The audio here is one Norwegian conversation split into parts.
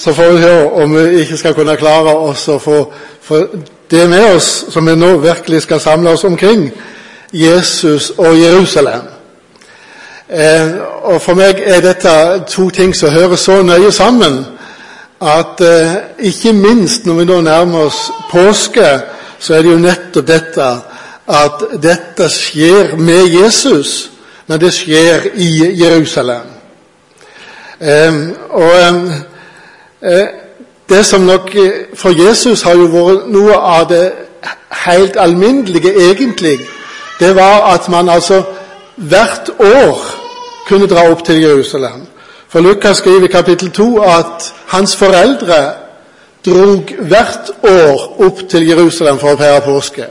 så får vi se om vi ikke skal kunne klare oss å få, det med oss som vi nå virkelig skal samle oss omkring Jesus og Jerusalem. Eh, og For meg er dette to ting som hører så nøye sammen at eh, ikke minst når vi nå nærmer oss påske, så er det jo nettopp dette at dette skjer med Jesus, men det skjer i Jerusalem. Eh, og eh, Det som nok for Jesus har jo vært noe av det helt alminnelige, egentlig, det var at man altså hvert år kunne dra opp til Jerusalem. For Lukas skriver i kapittel 2 at hans foreldre drog hvert år opp til Jerusalem for å feire påske.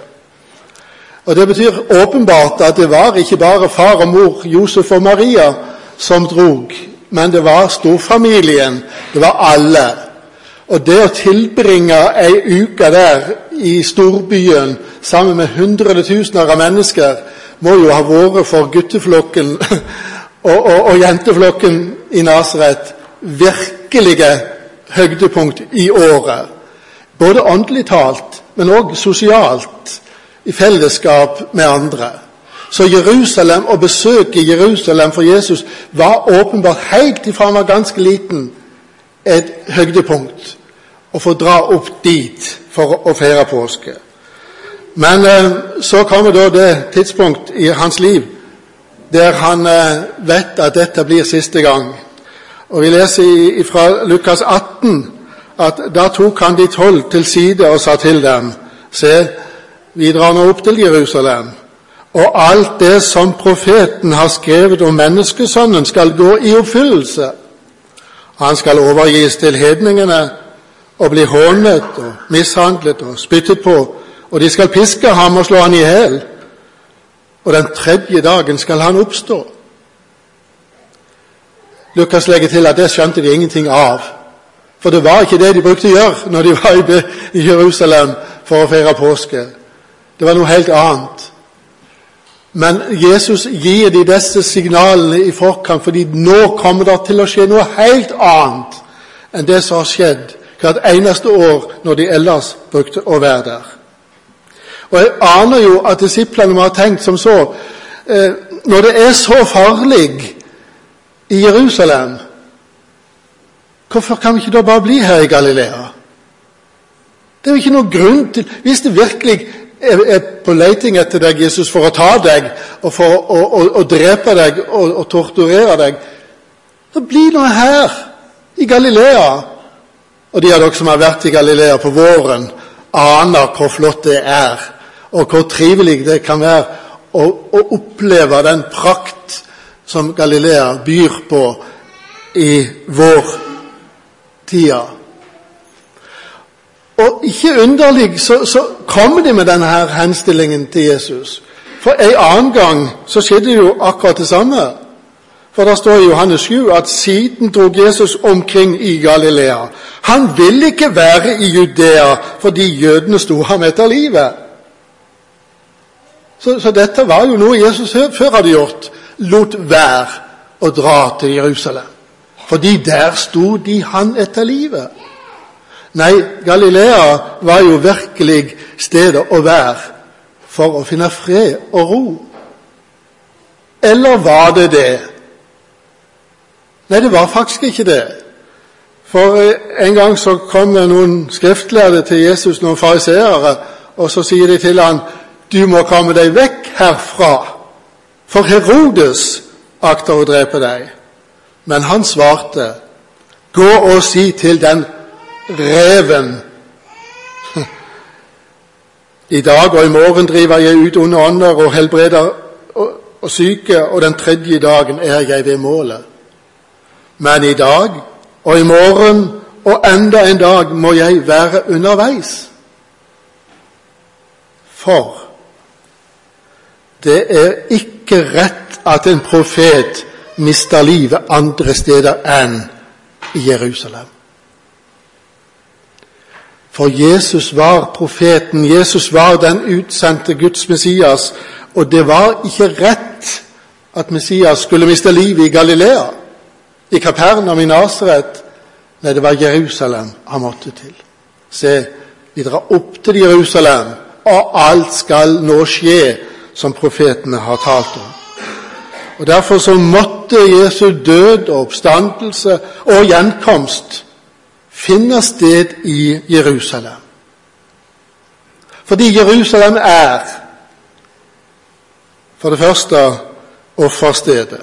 Og Det betyr åpenbart at det var ikke bare far og mor, Josef og Maria, som drog, men det var storfamilien. Det var alle. Og det å tilbringe ei uke der i storbyen sammen med hundretusener av mennesker må jo ha vært for gutteflokken og, og, og jenteflokken i Nasaret virkelige høydepunkt i året. Både åndelig talt, men òg sosialt i fellesskap med andre. Så Jerusalem og besøket Jerusalem for Jesus var åpenbart helt ifra han var ganske liten et høydepunkt. Å få dra opp dit for å feire påske. Men eh, så kommer da det tidspunkt i hans liv der han eh, vet at dette blir siste gang. Og Vi leser fra Lukas 18 at da tok han de tolv til side og sa til dem:" Se, vi drar nå opp til Jerusalem, og alt det som profeten har skrevet om menneskesønnen, skal gå i oppfyllelse. Han skal overgis til hedningene og bli hånet og mishandlet og spyttet på, og de skal piske ham og slå ham i hjel. Og den tredje dagen skal han oppstå. Lukas legger til at det skjønte de ingenting av. For det var ikke det de brukte å gjøre når de var i Jerusalem for å feire påske. Det var noe helt annet. Men Jesus gir de disse signalene i forkant, fordi nå kommer det til å skje noe helt annet enn det som har skjedd hvert eneste år når de ellers brukte å være der. Og Jeg aner jo at disiplene må ha tenkt som så eh, Når det er så farlig i Jerusalem, hvorfor kan vi ikke da bare bli her i Galilea? Det er jo ikke noen grunn til Hvis det virkelig er på leiting etter deg, Jesus, for å ta deg og for å, å, å drepe deg og, og, torturere deg, så bli nå her, i Galilea. Og de av dere som har vært i Galilea på våren, aner hvor flott det er, og hvor trivelig det kan være å, å oppleve den prakt som Galilea byr på i vår tida. Og ikke underlig så, så kommer de med denne her henstillingen til Jesus. For en annen gang så skjedde jo akkurat det samme. For da står i Johannes 7 at siden drog Jesus omkring i Galilea. Han ville ikke være i Judea fordi jødene sto ham etter livet. Så, så dette var jo noe Jesus før hadde gjort. Lot være å dra til Jerusalem. Fordi der sto de han etter livet. Nei, Galilea var jo virkelig stedet å være for å finne fred og ro. Eller var det det? Nei, det var faktisk ikke det. For eh, en gang så kom det noen skriftlærde til Jesus, noen fariseere, og så sier de til han, 'Du må komme deg vekk herfra, for Herodes akter å drepe deg.' Men han svarte, 'Gå og si til den reven. I dag og i morgen driver jeg ut onde ånder og helbreder og, og syke, og den tredje dagen er jeg ved målet. Men i dag og i morgen og enda en dag må jeg være underveis. For det er ikke rett at en profet mister livet andre steder enn i Jerusalem. For Jesus var profeten, Jesus var den utsendte Guds Messias, og det var ikke rett at Messias skulle miste livet i Galilea, i Kapernaum i Nasaret, Nei, det var Jerusalem han måtte til. Se, vi drar opp til Jerusalem, og alt skal nå skje som profetene har talt om. Og Derfor så måtte Jesu død og oppstandelse og gjenkomst finne sted i Jerusalem. Fordi Jerusalem er for det første offerstedet.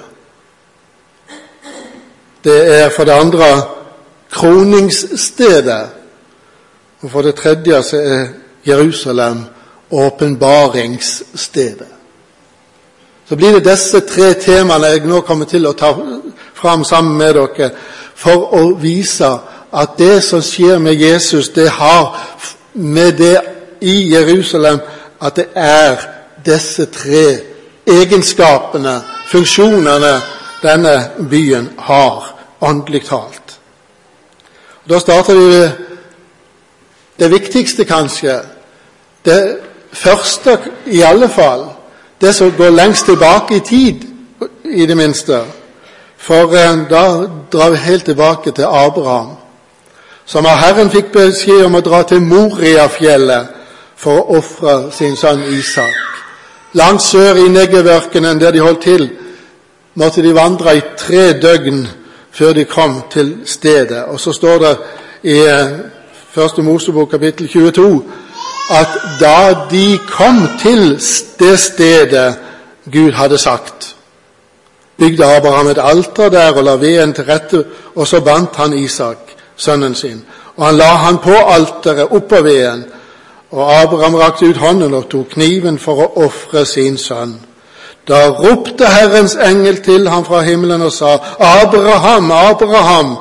Det er for det andre kroningsstedet. Og for det tredje så er Jerusalem åpenbaringsstedet. Så blir det disse tre temaene jeg nå kommer til å ta fram sammen med dere for å vise at det som skjer med Jesus, det har med det i Jerusalem at det er disse tre egenskapene, funksjonene, denne byen har, åndelig talt. Da starter vi med det viktigste, kanskje. Det første, i alle fall. Det som går lengst tilbake i tid, i det minste. For eh, da drar vi helt tilbake til Abraham, som av Herren fikk beskjed om å dra til Moriafjellet for å ofre sin sønn Isak. Langt sør i Negev-ørkenen, der de holdt til, måtte de vandre i tre døgn før de kom til stedet. Og så står det i eh, Første Mosebok kapittel 22 at da de kom til det stedet Gud hadde sagt, bygde Abraham et alter der og la veden til rette, og så bandt han Isak, sønnen sin. Og han la han på alteret oppå veden, og Abraham rakte ut hånden og tok kniven for å ofre sin sønn. Da ropte Herrens engel til ham fra himmelen og sa, 'Abraham, Abraham!'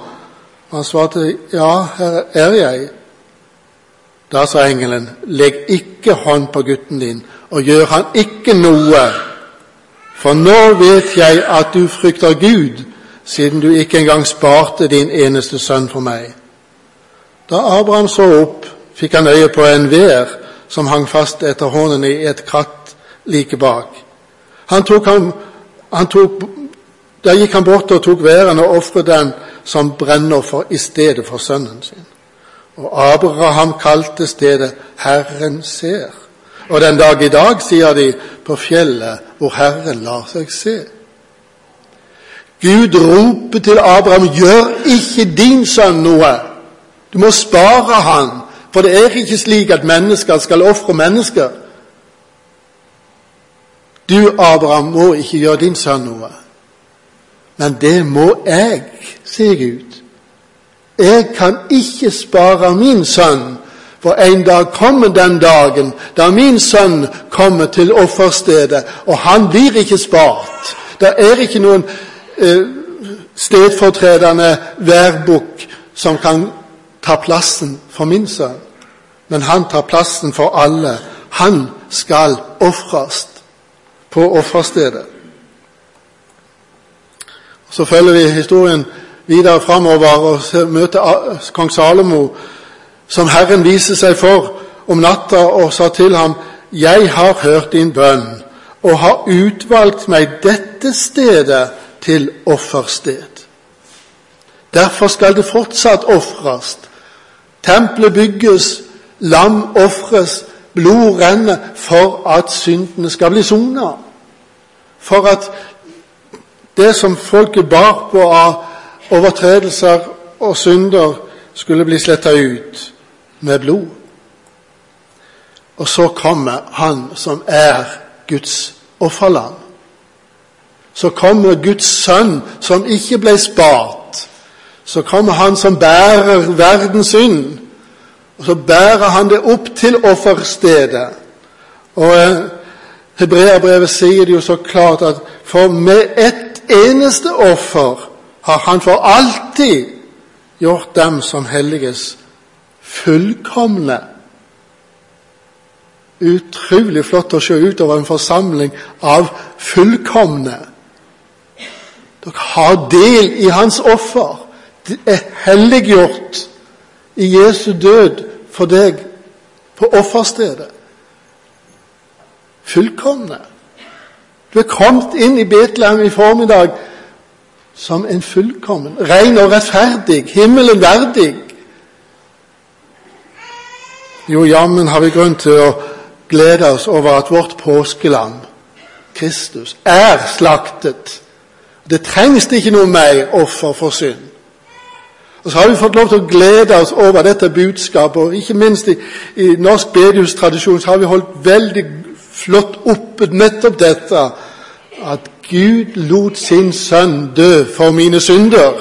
Han svarte, 'Ja, her er jeg.' Da sa engelen, 'Legg ikke hånd på gutten din, og gjør han ikke noe.' For nå vet jeg at du frykter Gud, siden du ikke engang sparte din eneste sønn for meg. Da Abraham så opp, fikk han øye på en vær som hang fast etter hånden i et kratt like bak. Han tok ham, han tok, da gikk han bort og tok væren og ofret den som brennoffer i stedet for sønnen sin. Og Abraham kalte stedet Herren ser. Og den dag i dag, sier de, på fjellet hvor Herren lar seg se. Gud roper til Abraham, gjør ikke din sønn noe. Du må spare han, for det er ikke slik at mennesker skal ofre mennesker. Du, Abraham, må ikke gjøre din sønn noe. Men det må jeg, sier Gud. Jeg kan ikke spare min sønn, for en dag kommer den dagen da min sønn kommer til offerstedet, og han blir ikke spart. Det er ikke noen stedfortredende værbukk som kan ta plassen for min sønn. Men han tar plassen for alle. Han skal ofres på offerstedet. Så følger vi historien videre framover og møter kong Salomo, som Herren viser seg for om natta og sa til ham:" Jeg har hørt din bønn og har utvalgt meg dette stedet til offersted. Derfor skal det fortsatt ofres. Tempelet bygges, lam ofres, blod renner for at syndene skal bli sona. For at det som folket bar på av overtredelser og synder, skulle bli sletta ut med blod. Og så kommer Han som er Guds offerland. Så kommer Guds sønn, som ikke ble spart. Så kommer Han som bærer verdens synd. Og så bærer Han det opp til offerstedet. Og eh, Hebreabrevet sier det jo så klart at for med ett eneste offer har Han for alltid gjort dem som helliges, fullkomne. Utrolig flott å se utover en forsamling av fullkomne. Dere har del i hans offer. Det er helliggjort i Jesu død for deg på offerstedet. Fullkomne. Du er kommet inn i Betlehem i formiddag som en fullkommen, ren og rettferdig, himmelen verdig. Jo, jammen har vi grunn til å glede oss over at vårt påskelam, Kristus, er slaktet. Det trengs ikke noe mer offer for synd. Og så har vi fått lov til å glede oss over dette budskapet. og Ikke minst i, i norsk bedehustradisjon har vi holdt veldig flott oppe nettopp dette at Gud lot sin sønn dø for mine synder.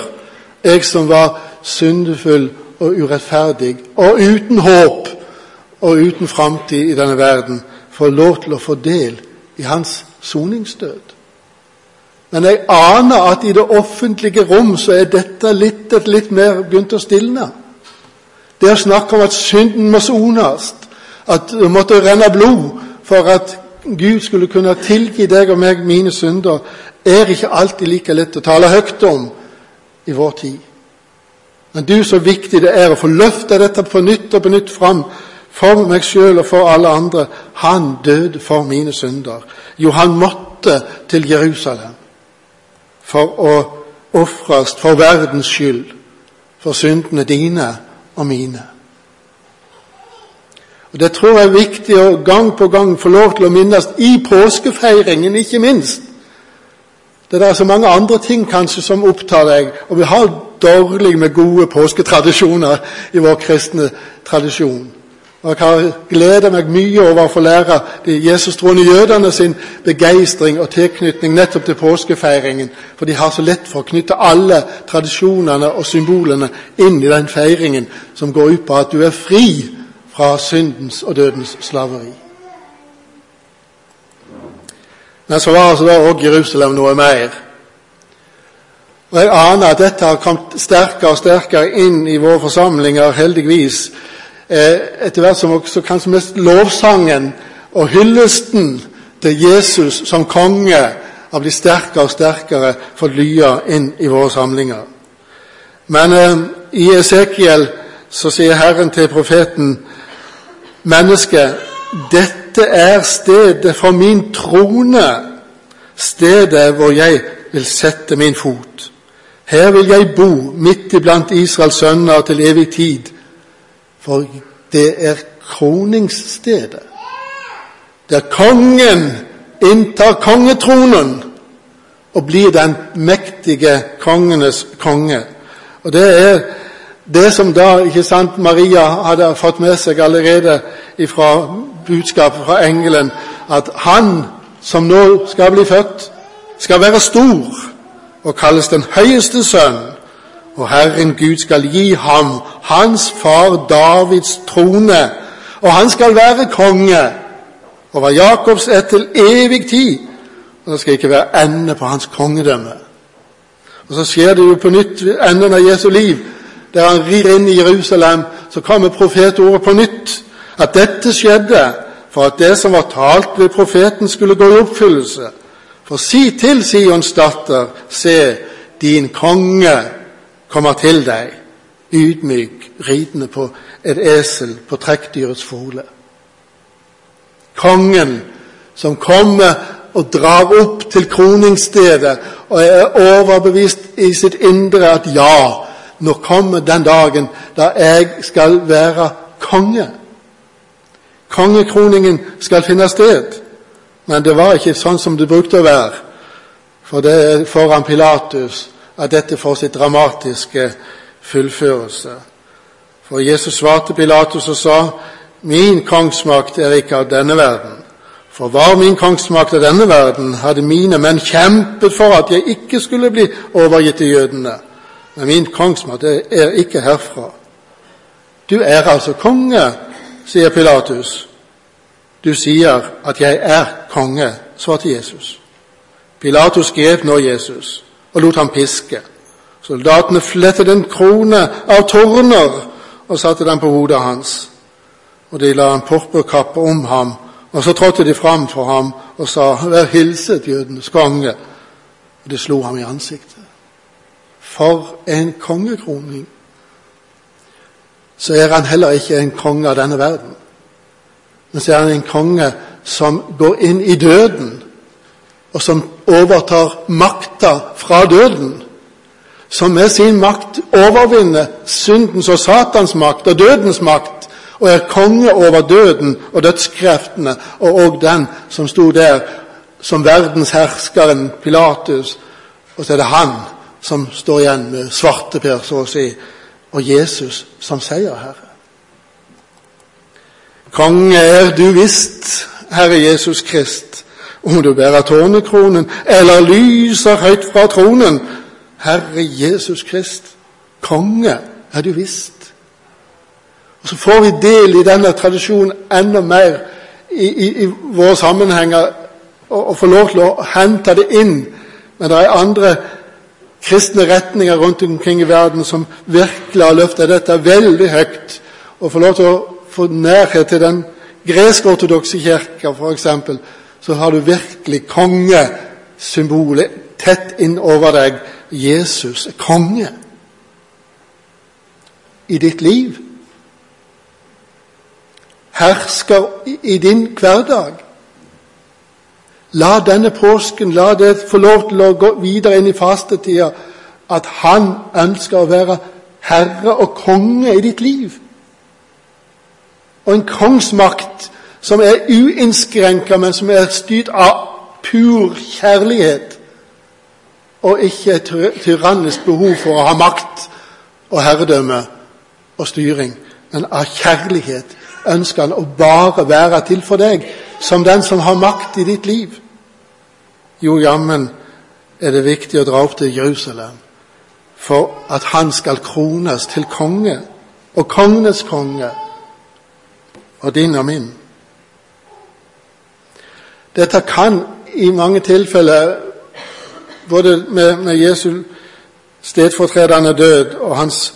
Jeg som var syndefull og urettferdig og uten håp og uten framtid i denne verden, får lov til å få del i hans soningsdød. Men jeg aner at i det offentlige rom så er dette litt, litt mer begynt å stilne. Det er snakk om at synden må sones, at det måtte renne blod for at Gud skulle kunne tilgi deg og meg mine synder, er ikke alltid like lett å tale høyt om i vår tid. Men du, så viktig det er å få løfta dette på nytt og på nytt fram for meg sjøl og for alle andre. Han døde for mine synder. Jo, han måtte til Jerusalem for å ofres for verdens skyld, for syndene dine og mine. Og Det tror jeg er viktig å gang på gang få lov til å minnes i påskefeiringen, ikke minst. Det er så mange andre ting kanskje som opptar deg, og vi har dårlig med gode påsketradisjoner i vår kristne tradisjon. Og Jeg har gleda meg mye over å få lære de Jesus-troende jødene sin begeistring og tilknytning nettopp til påskefeiringen, for de har så lett for å knytte alle tradisjonene og symbolene inn i den feiringen som går ut på at du er fri fra syndens og dødens slaveri. Men så var altså da òg Jerusalem noe mer. Og Jeg aner at dette har kommet sterkere og sterkere inn i våre forsamlinger, heldigvis etter hvert som også kanskje mest lovsangen og hyllesten til Jesus som konge har blitt sterkere og sterkere fått lya inn i våre samlinger. Men eh, i Esekiel så sier Herren til profeten menneske, dette er stedet for min trone, stedet hvor jeg vil sette min fot. Her vil jeg bo midt iblant Israels sønner til evig tid for det er kroningsstedet. Der kongen inntar kongetronen og blir den mektige kongenes konge. Og Det er det som da ikke sant, Maria hadde fått med seg allerede fra budskapet fra engelen, at han som nå skal bli født, skal være stor og kalles den høyeste sønn og Herren Gud skal gi ham hans far Davids trone, og han skal være konge over Jakobs ett til evig tid. Og det skal ikke være ende på hans kongedømme. Og Så skjer det jo på nytt ved enden av Jesu liv, der han rir inn i Jerusalem. Så kommer profetordet på nytt, at dette skjedde for at det som var talt ved profeten, skulle gå i oppfyllelse. For si til Sions datter, se, din konge kommer til deg, ydmyk, ridende på et esel på trekkdyrets fole. Kongen som kommer og drar opp til kroningsstedet og er overbevist i sitt indre at ja, nå kommer den dagen da jeg skal være konge. Kongekroningen skal finne sted. Men det var ikke sånn som det brukte å være. For det er foran Pilatus at dette får sitt dramatiske fullførelse. For Jesus svarte Pilatus og sa, 'Min kongsmakt er ikke av denne verden.' For var min kongsmakt av denne verden, hadde mine menn kjempet for at jeg ikke skulle bli overgitt til jødene. Men min kongsmakt er ikke herfra. Du er altså konge, sier Pilatus. Du sier at jeg er konge, svarte Jesus. Pilatus grep nå Jesus og lot ham piske. Soldatene flettet en krone av torner og satte den på hodet hans. Og de la en purpurkappe om ham, og så trådte de fram for ham og sa, 'Vær hilset, jødenes konge.' Og de slo ham i ansiktet. For en kongekroning! Så er han heller ikke en konge av denne verden. Men så er han en konge som går inn i døden og som overtar makta fra døden som med sin makt overvinner syndens og Satans makt og dødens makt, og er konge over døden og dødskreftene, og òg den som sto der som verdensherskeren Pilatus. Og så er det han som står igjen med svarteper, så å si, og Jesus som seierherre. Konge er du visst, Herre Jesus Krist, om du bærer tårnekronen eller lyser høyt fra tronen. Herre Jesus Krist, konge er du visst. Og Så får vi del i denne tradisjonen enda mer i, i, i våre sammenhenger og, og får lov til å hente det inn. Men det er andre kristne retninger rundt omkring i verden som virkelig har løftet dette veldig høyt. Og får lov til å få nærhet til den gresk-ortodokse kirka, f.eks., så har du virkelig kongesymbolet tett innover deg. Jesus er konge i ditt liv. Hersker i din hverdag. La denne påsken la det få lov til å gå videre inn i fastetida at han ønsker å være herre og konge i ditt liv. Og en kongsmakt som er uinnskrenka, men som er styrt av pur kjærlighet, og ikke et tyrannisk behov for å ha makt og herredømme og styring. Men av kjærlighet ønsker han å bare være til for deg, som den som har makt i ditt liv. Jo, jammen er det viktig å dra opp til Jerusalem for at han skal krones til konge, og kongenes konge, og din og min. Dette kan i mange tilfeller, både med, med Jesu stedfortredende død og hans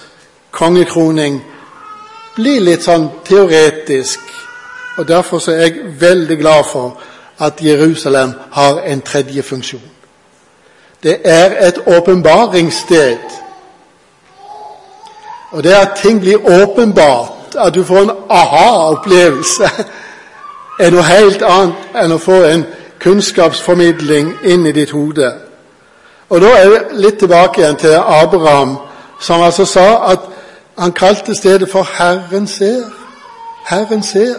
kongekroning, bli litt sånn teoretisk. Og Derfor er jeg veldig glad for at Jerusalem har en tredje funksjon. Det er et åpenbaringssted. Og det at ting blir åpenbart, at du får en aha-opplevelse, er noe helt annet enn å få en kunnskapsformidling inn i ditt hode. Og Da er vi litt tilbake igjen til Abraham, som altså sa at han kalte stedet for 'Herren ser'. Herren ser.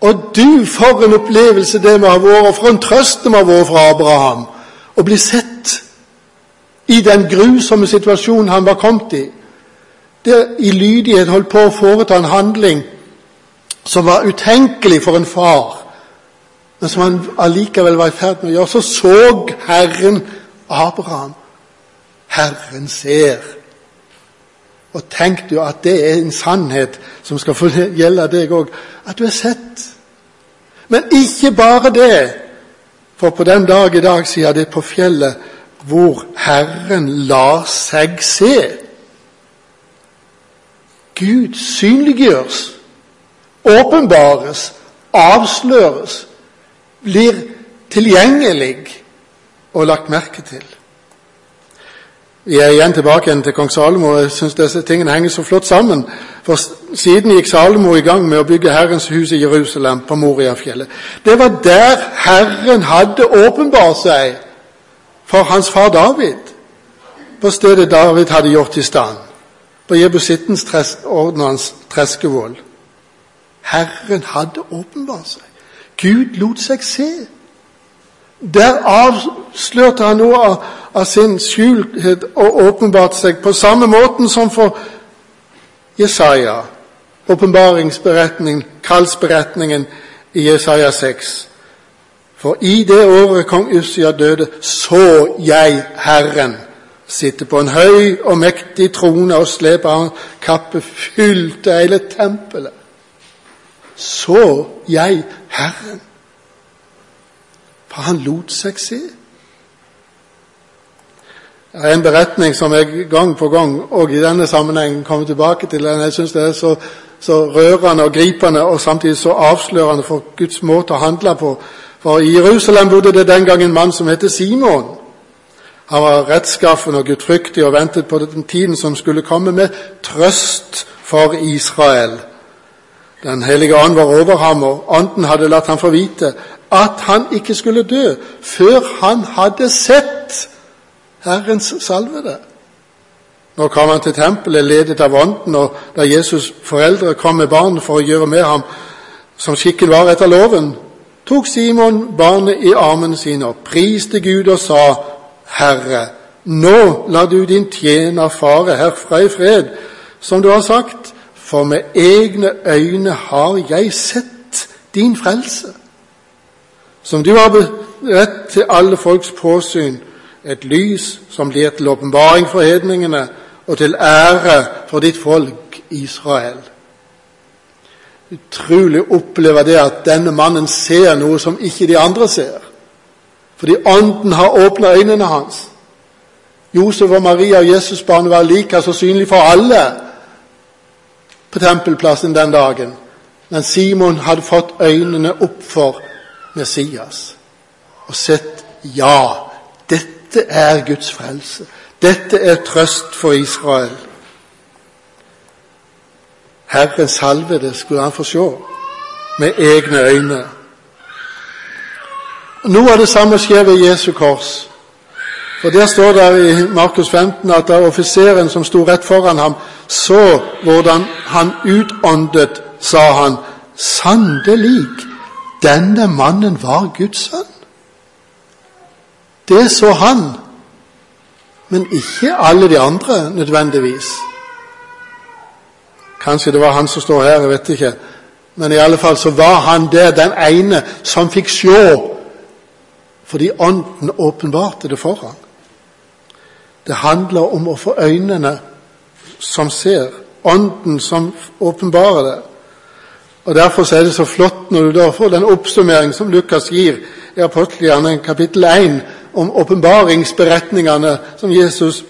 Og du, for en opplevelse det må ha vært, og for en trøst det må ha vært fra Abraham å bli sett i den grusomme situasjonen han var kommet i. Der i lydighet holdt på å foreta en handling som var utenkelig for en far, men som han allikevel var i ferd med å gjøre, så så Herren Abraham. Herren ser. Og tenk du at det er en sannhet som skal få gjelde deg òg, at du er sett. Men ikke bare det, for på den dag i dag, sier det på fjellet, hvor Herren lar seg se. Gud synliggjøres åpenbares, avsløres, blir tilgjengelig og lagt merke til. Vi er igjen tilbake igjen til kong Salomo. og Jeg syns disse tingene henger så flott sammen. For Siden gikk Salomo i gang med å bygge Herrens hus i Jerusalem, på Moriafjellet. Det var der Herren hadde åpenbart seg for hans far David, på stedet David hadde gjort i stand, på Jebusittens ordnans treskevoll. Herren hadde åpenbart seg. Gud lot seg se. Der avslørte han noe av, av sin skjulthet og åpenbarte seg på samme måten som for Jesaja. Åpenbaringsberetningen, kallsberetningen i Jesaja 6. For i det året kong Ussia døde, så jeg Herren sitte på en høy og mektig trone og slepe av kappe fylte hele tempelet så jeg Herren. For han lot seg se. Det er en beretning som jeg gang på gang og i denne sammenhengen kommer tilbake til. Jeg syns det er så, så, rørende og gripende og samtidig så avslørende for Guds måte å handle på. For I Jerusalem bodde det den gang en mann som het Simon. Han var rettskaffen og gudfryktig og ventet på den tiden som skulle komme med trøst for Israel. Den hellige ånd var over ham, og ånden hadde latt ham få vite at han ikke skulle dø før han hadde sett Herrens salvede. Nå kom han til tempelet ledet av ånden, og da Jesus' foreldre kom med barn for å gjøre med ham som skikken var etter loven, tok Simon barnet i armene sine og priste Gud og sa, Herre, nå lar du din tjener fare herfra i fred, som du har sagt, for med egne øyne har jeg sett din frelse, som du har beredt til alle folks påsyn, et lys som blir til åpenbaring for hedningene og til ære for ditt folk Israel. Utrolig opplever det at denne mannen ser noe som ikke de andre ser. Fordi Ånden har åpna øynene hans. Josef og Maria og Jesusbarnet var like så synlig for alle på tempelplassen den dagen. Men Simon hadde fått øynene opp for Messias og sett ja, dette er Guds frelse. Dette er trøst for Israel. Herren salvede skulle han få se med egne øyne. Noe av det samme skjer ved Jesu kors. For Der står det i Markus 15 at da offiseren som sto rett foran ham, så hvordan han utåndet, sa han, sannelig, denne mannen var Guds sønn. Det så han, men ikke alle de andre nødvendigvis. Kanskje det var han som står her, jeg vet ikke. Men i alle fall så var han der, den ene som fikk se, fordi Ånden åpenbarte det for ham. Det handler om å få øynene som ser, Ånden som åpenbarer det. Og Derfor er det så flott når du da får den oppsummering som Lukas gir i apostelgjerne kapittel 1 om åpenbaringsberetningene som Jesus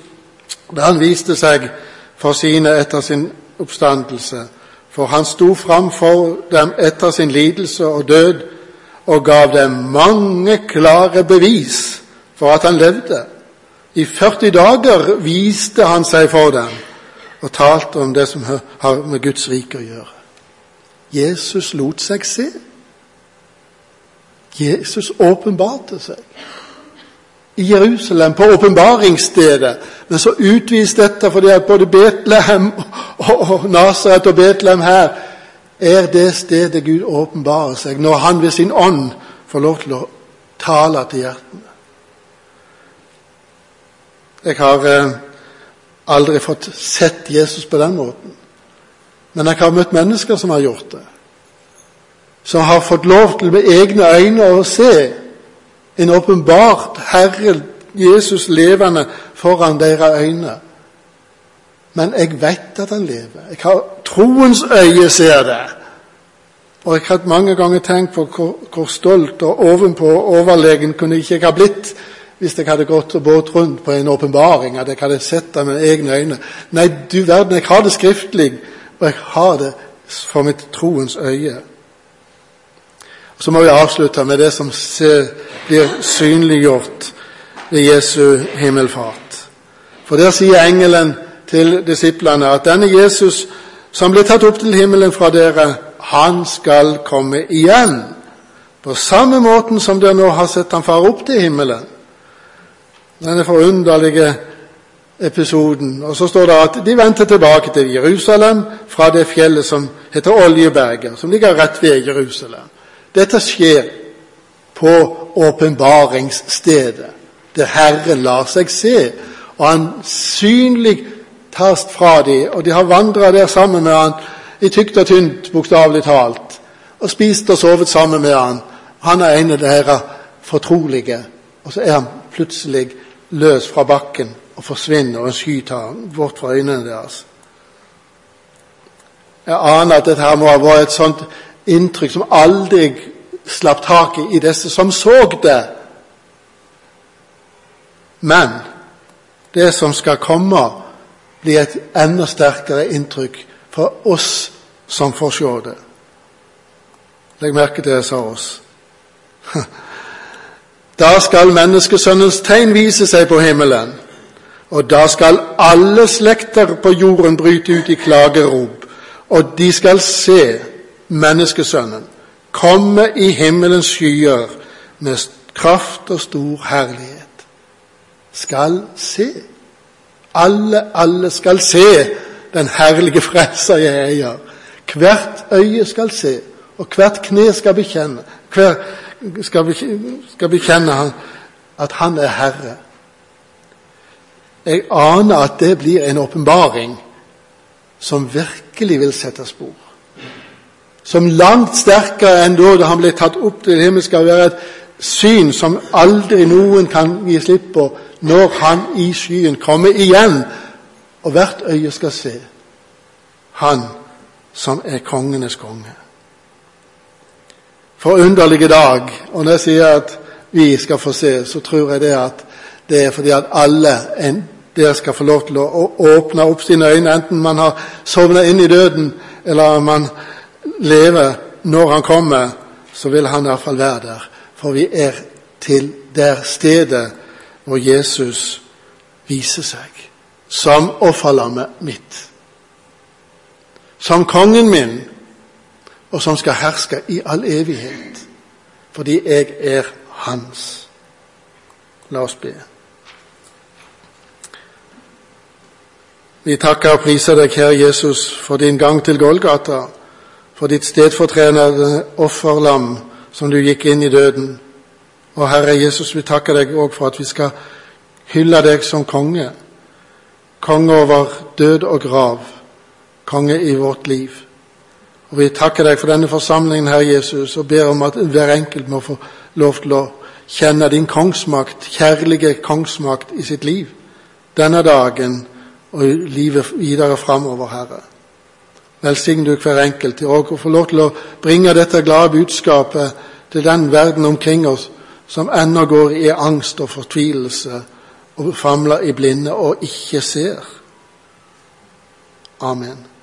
da han viste seg for sine etter sin oppstandelse. For han sto fram for dem etter sin lidelse og død og gav dem mange klare bevis for at han levde. I 40 dager viste han seg for dem og talte om det som har med Guds rike å gjøre. Jesus lot seg se. Jesus åpenbarte seg i Jerusalem, på åpenbaringsstedet. Men så utvist dette fordi at både Betlehem og Nasaret og Betlehem her er det stedet Gud åpenbarer seg, når Han ved sin ånd får lov til å tale til hjertene. Jeg har eh, aldri fått sett Jesus på den måten, men jeg har møtt mennesker som har gjort det. Som har fått lov til med egne øyne å se en åpenbart Herre Jesus levende foran deres øyne. Men jeg vet at han lever. Jeg har troens øye ser det. Og jeg har mange ganger tenkt på hvor, hvor stolt og ovenpå overlegen kunne ikke jeg ha blitt hvis jeg hadde gått og båt rundt på en åpenbaring, at jeg hadde sett det med egne øyne. Nei, du verden, jeg har det skriftlig, og jeg har det for mitt troens øye. Så må vi avslutte med det som blir synliggjort ved Jesu himmelfart. For der sier engelen til disiplene at denne Jesus som ble tatt opp til himmelen fra dere, han skal komme igjen. På samme måten som dere nå har sett ham fare opp til himmelen. Denne forunderlige episoden. Og så står det at de vendte tilbake til Jerusalem fra det fjellet som heter Oljeberget, som ligger rett ved Jerusalem. Dette skjer på åpenbaringsstedet, der Herren lar seg se. Og han synlig tas fra dem, og de har vandra der sammen med han i tykt og tynt, bokstavelig talt, og spist og sovet sammen med han. Han er en av deres fortrolige, og så er han plutselig løs fra bakken og forsvinner, og en sky tar bort fra øynene deres. Jeg aner at dette her må ha vært et sånt inntrykk som aldri slapp taket i disse som så det. Men det som skal komme, blir et enda sterkere inntrykk for oss som får se det. Legg merke til det jeg sa oss. Da skal menneskesønnens tegn vise seg på himmelen, og da skal alle slekter på jorden bryte ut i klagerop, og de skal se menneskesønnen komme i himmelens skyer med kraft og stor herlighet. skal se. Alle, alle skal se den herlige frelser jeg eier. Hvert øye skal se, og hvert kne skal bekjenne, hver skal, bekjenne, at han er Herre. Jeg aner at det blir en åpenbaring som virkelig vil sette spor. Som langt sterkere enn da han ble tatt opp til himmelen, skal være et syn som aldri noen kan gi slipp på når han i skyen kommer igjen, og hvert øye skal se han som er kongenes konge. Forunderlige dag. Og når jeg sier at vi skal få se, så tror jeg det at det er fordi at alle en, der skal få lov til å åpne opp sine øyne, enten man har sovnet inn i døden, eller man lever når han kommer, så vil han iallfall være der. For vi er til der stedet hvor Jesus viser seg som offerlammet mitt. Som kongen min, og som skal herske i all evighet. Fordi jeg er hans. La oss be. Vi takker og priser deg, Herre Jesus, for din gang til Golgata, for ditt stedfortrenende offerlam som du gikk inn i døden. Og Herre Jesus, vi takker deg òg for at vi skal hylle deg som konge. Konge over død og grav. Konge i vårt liv. Og Vi takker deg for denne forsamlingen, Herre Jesus, og ber om at hver enkelt må få lov til å kjenne din kongsmakt, kjærlige kongsmakt, i sitt liv denne dagen og livet videre framover, Herre. Velsign du hver enkelt til å få lov til å bringe dette glade budskapet til den verden omkring oss som ennå går i angst og fortvilelse og famler i blinde og ikke ser. Amen.